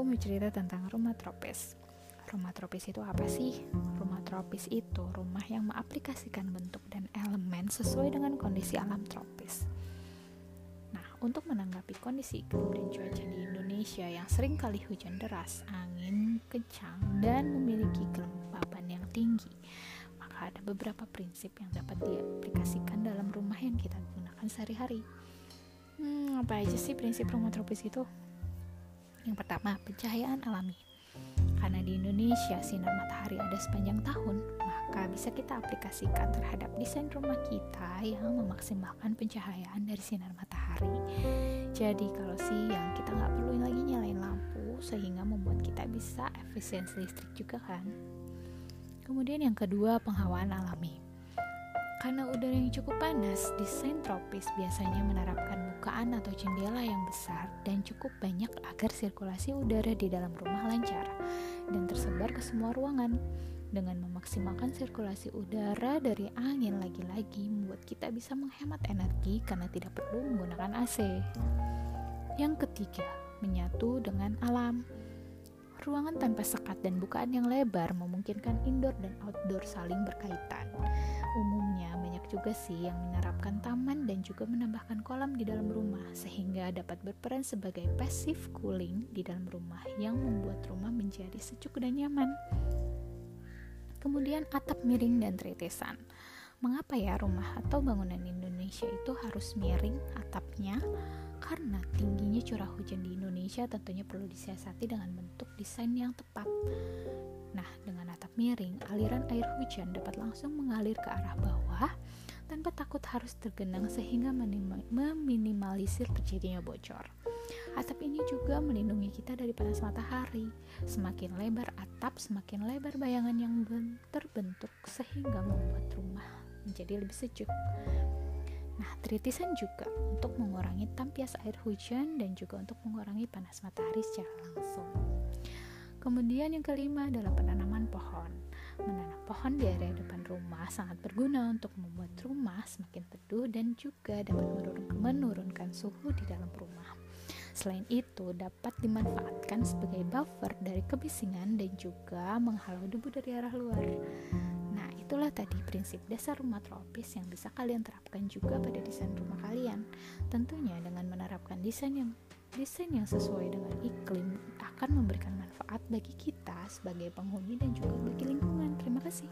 mau cerita tentang rumah tropis. Rumah tropis itu apa sih? Rumah tropis itu rumah yang mengaplikasikan bentuk dan elemen sesuai dengan kondisi alam tropis. Nah, untuk menanggapi kondisi iklim dan cuaca di Indonesia yang sering kali hujan deras, angin kencang, dan memiliki kelembapan yang tinggi, maka ada beberapa prinsip yang dapat diaplikasikan dalam rumah yang kita gunakan sehari-hari. Hmm, apa aja sih prinsip rumah tropis itu? Yang pertama, pencahayaan alami. Karena di Indonesia sinar matahari ada sepanjang tahun, maka bisa kita aplikasikan terhadap desain rumah kita yang memaksimalkan pencahayaan dari sinar matahari. Jadi kalau siang kita nggak perlu lagi nyalain lampu sehingga membuat kita bisa efisiensi listrik juga kan. Kemudian yang kedua penghawaan alami. Karena udara yang cukup panas, desain tropis biasanya menerapkan bukaan atau jendela yang besar dan cukup banyak agar sirkulasi udara di dalam rumah lancar dan tersebar ke semua ruangan. Dengan memaksimalkan sirkulasi udara dari angin lagi-lagi membuat kita bisa menghemat energi karena tidak perlu menggunakan AC. Yang ketiga, menyatu dengan alam. Ruangan tanpa sekat dan bukaan yang lebar memungkinkan indoor dan outdoor saling berkaitan. Umumnya banyak juga sih yang menerapkan taman dan juga menambahkan kolam di dalam rumah sehingga dapat berperan sebagai passive cooling di dalam rumah yang membuat rumah menjadi sejuk dan nyaman. Kemudian atap miring dan tritisan. Mengapa ya rumah atau bangunan Indonesia itu harus miring atapnya? Karena tingginya curah hujan di Indonesia tentunya perlu disiasati dengan bentuk desain yang tepat. Nah, dengan atap miring, aliran air hujan dapat langsung mengalir ke arah bawah tanpa takut harus tergenang sehingga meminimalisir terjadinya bocor. Atap ini juga melindungi kita dari panas matahari. Semakin lebar atap, semakin lebar bayangan yang terbentuk sehingga membuat rumah menjadi lebih sejuk. Nah, tritisan juga untuk mengurangi tampias air hujan dan juga untuk mengurangi panas matahari secara langsung. Kemudian yang kelima adalah penanaman pohon. Menanam pohon di area depan rumah sangat berguna untuk membuat rumah semakin teduh dan juga dapat menurunkan suhu di dalam rumah. Selain itu, dapat dimanfaatkan sebagai buffer dari kebisingan dan juga menghalau debu dari arah luar. Itulah tadi prinsip dasar rumah tropis yang bisa kalian terapkan juga pada desain rumah kalian. Tentunya dengan menerapkan desain yang desain yang sesuai dengan iklim akan memberikan manfaat bagi kita sebagai penghuni dan juga bagi lingkungan. Terima kasih.